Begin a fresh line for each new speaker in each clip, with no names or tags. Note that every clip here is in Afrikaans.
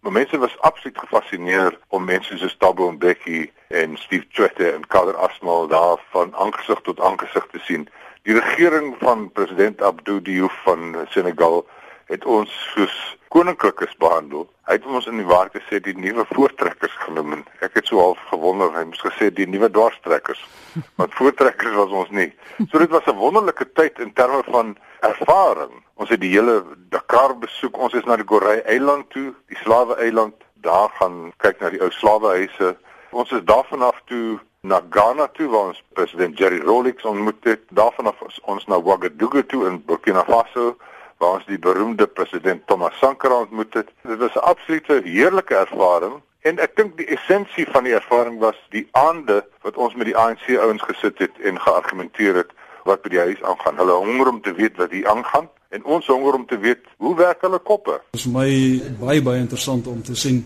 Maar mense was absoluut gefassineer om mense soos Thabo Mbeki en Steve Tshwete en Kader Asmal daar van aangesig tot aangesig te sien. Die regering van president Abdou Diouf van Senegal het ons soos koninklikes behandel. Hy het ons in die waar gesê die nuwe voortrekkers genoem. Ek het so half gewonder, hy moes gesê die nuwe dwarstrekkers. Want voortrekkers was ons nie. So dit was 'n wonderlike tyd in terme van ervaring. Ons het die hele Dakar besoek. Ons is na die Gorée eiland toe, die slawe eiland. Daar gaan kyk na die ou slawehuise. Ons is daarvan af toe na Ghana toe waar ons president Jerry Rawlings ontmoet het. Daarvan af is ons na Ouagadougou toe in Burkina Faso waar ons die beroemde president Thomas Sankara ontmoet het. Dit was 'n absolute heerlike ervaring en ek dink die essensie van die ervaring was die aande wat ons met die ANC ouens gesit het en geargumenteer het wat by die huis aangaan. Hulle honger om te weet wat hier aangaan en ons honger om te weet hoe werk hulle koppe.
Dit is my baie baie interessant om te sien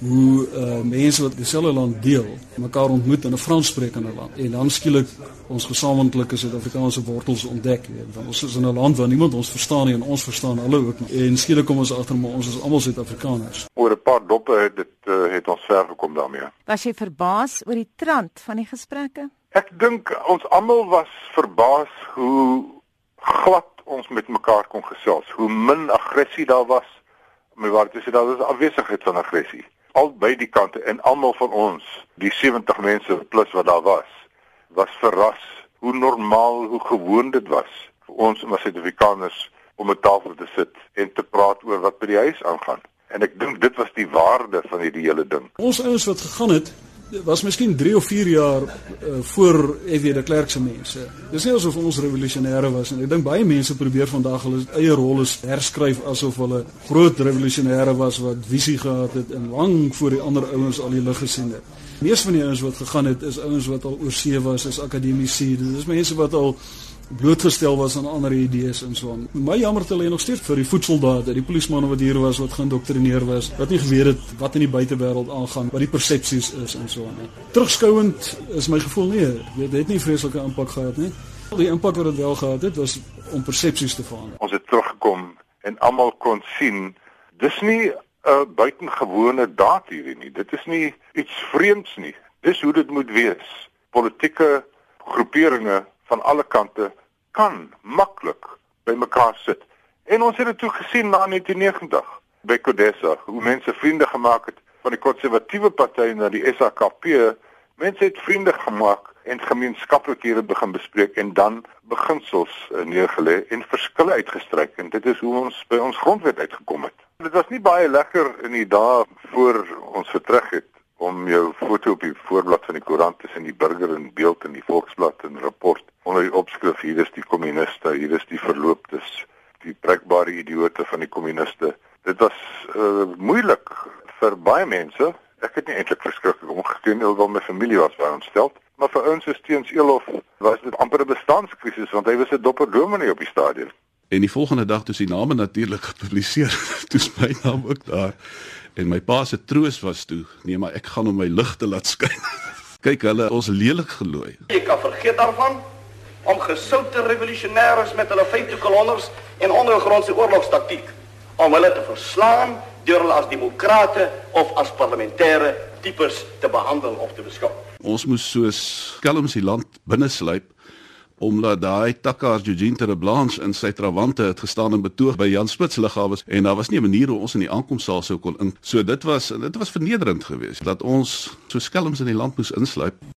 hoe uh, mense wat dieselfde land deel mekaar ontmoet in 'n Franssprekende land en dan skielik ons gesamentlike Suid-Afrikaanse wortels ontdek. Want ons is in 'n land waar niemand ons verstaan nie en ons verstaan hulle ook nie. En skielik kom ons agter maar ons is almal Suid-Afrikaners.
Oor 'n paar doppe het dit uh, het ons ver gekom daarmee.
Was jy verbaas oor die trant van die gesprekke?
Ek dink ons almal was verbaas hoe glad ons met mekaar kon gesels, hoe min aggressie daar was. Maar waar dit is daar was afwesigheid van aggressie albei die kante en almal van ons, die 70 mense plus wat daar was, was verras hoe normaal, hoe gewoon dit was vir ons as Suid-Afrikaners om 'n tafel te sit en te praat oor wat by die huis aangaan. En ek dink dit was die waarde van hierdie hele ding.
Ons ouens wat gegaan het, was miskien 3 of 4 jaar uh, voor FW de Klerk se mense. Dis nie asof ons revolusionêre was en ek dink baie mense probeer vandag hulle eie rolle herskryf asof hulle groot revolusionêre was wat visie gehad het en lank voor die ander ouens al die lig gesien het. Meeste van die ouens wat gegaan het is ouens wat al oor see was, is akademici. Dis mense wat al blootgestel was aan ander idees en so aan. My jammer te lê nog steeds vir die voetsoldate, die polismanne wat hier was wat geïndoktrineer was, wat nie geweet het wat in die buitewêreld aangaan, wat die persepsies is en so aan. Terugskouend is my gevoel nee, dit het nie vreeslike impak gehad nie. Die impak wat dit wel gehad het was om persepsies te verander.
Ons het teruggekom en almal kon sien dis nie 'n buitengewone daad hierdie nie. Dit is nie iets vreemds nie. Dis hoe dit moet wees. Politieke groeperinge van alle kante kan maklik by mekaar sit. En ons het dit toe gesien na 1990 by Kodesa, hoe mense vriende gemaak het van die konservatiewe party na die SAKP. Mense het vriende gemaak en gemeenskaplikhede begin bespreek en dan beginsels eh, neergelê en verskille uitgestryk en dit is hoe ons by ons grondwet uitgekom het. Dit was nie baie lekker in die dae voor ons vertrek het om jou foto op die voorblad van die koerant tussen die burger en beeld in die Volksblad en rapport onder die opskrif hier is die kommuniste, hier is die verlooptes, die prekbare idioote van die kommuniste. Dit was uh, moeilik vir baie mense. Ek het nie eintlik verskriklik omgesteen nie, alhoewel my familie was baie ontstel, maar vir ons is teens Elof was dit amper 'n bestaanskrisis want hy was 'n dopper dominee op die stadion.
En die volgende dag toe sy name natuurlik gepubliseer, toe is my naam ook daar. En my pa se troos was toe, nee maar ek gaan om my lig te laat skyn. Kyk hulle ons lelik gelooi.
Jy kan vergeet daarvan om gesoute revolusionêres met hulle vyfde kolonners en ondergrondse oorlogstaktiek om hulle te verslaan deur hulle as demokrate of as parlementêre tipes te behandel of te beskou.
Ons moes soos kelms die land binne sluip omdat daai Takar Eugene Terblanche in sy trawante het gestaan en betoog by Jan Spitz lughawe en daar was nie 'n manier hoe ons in die aankomsaal sou kon in. So dit was dit was vernederend geweest dat ons so skelms in die land moes insluip.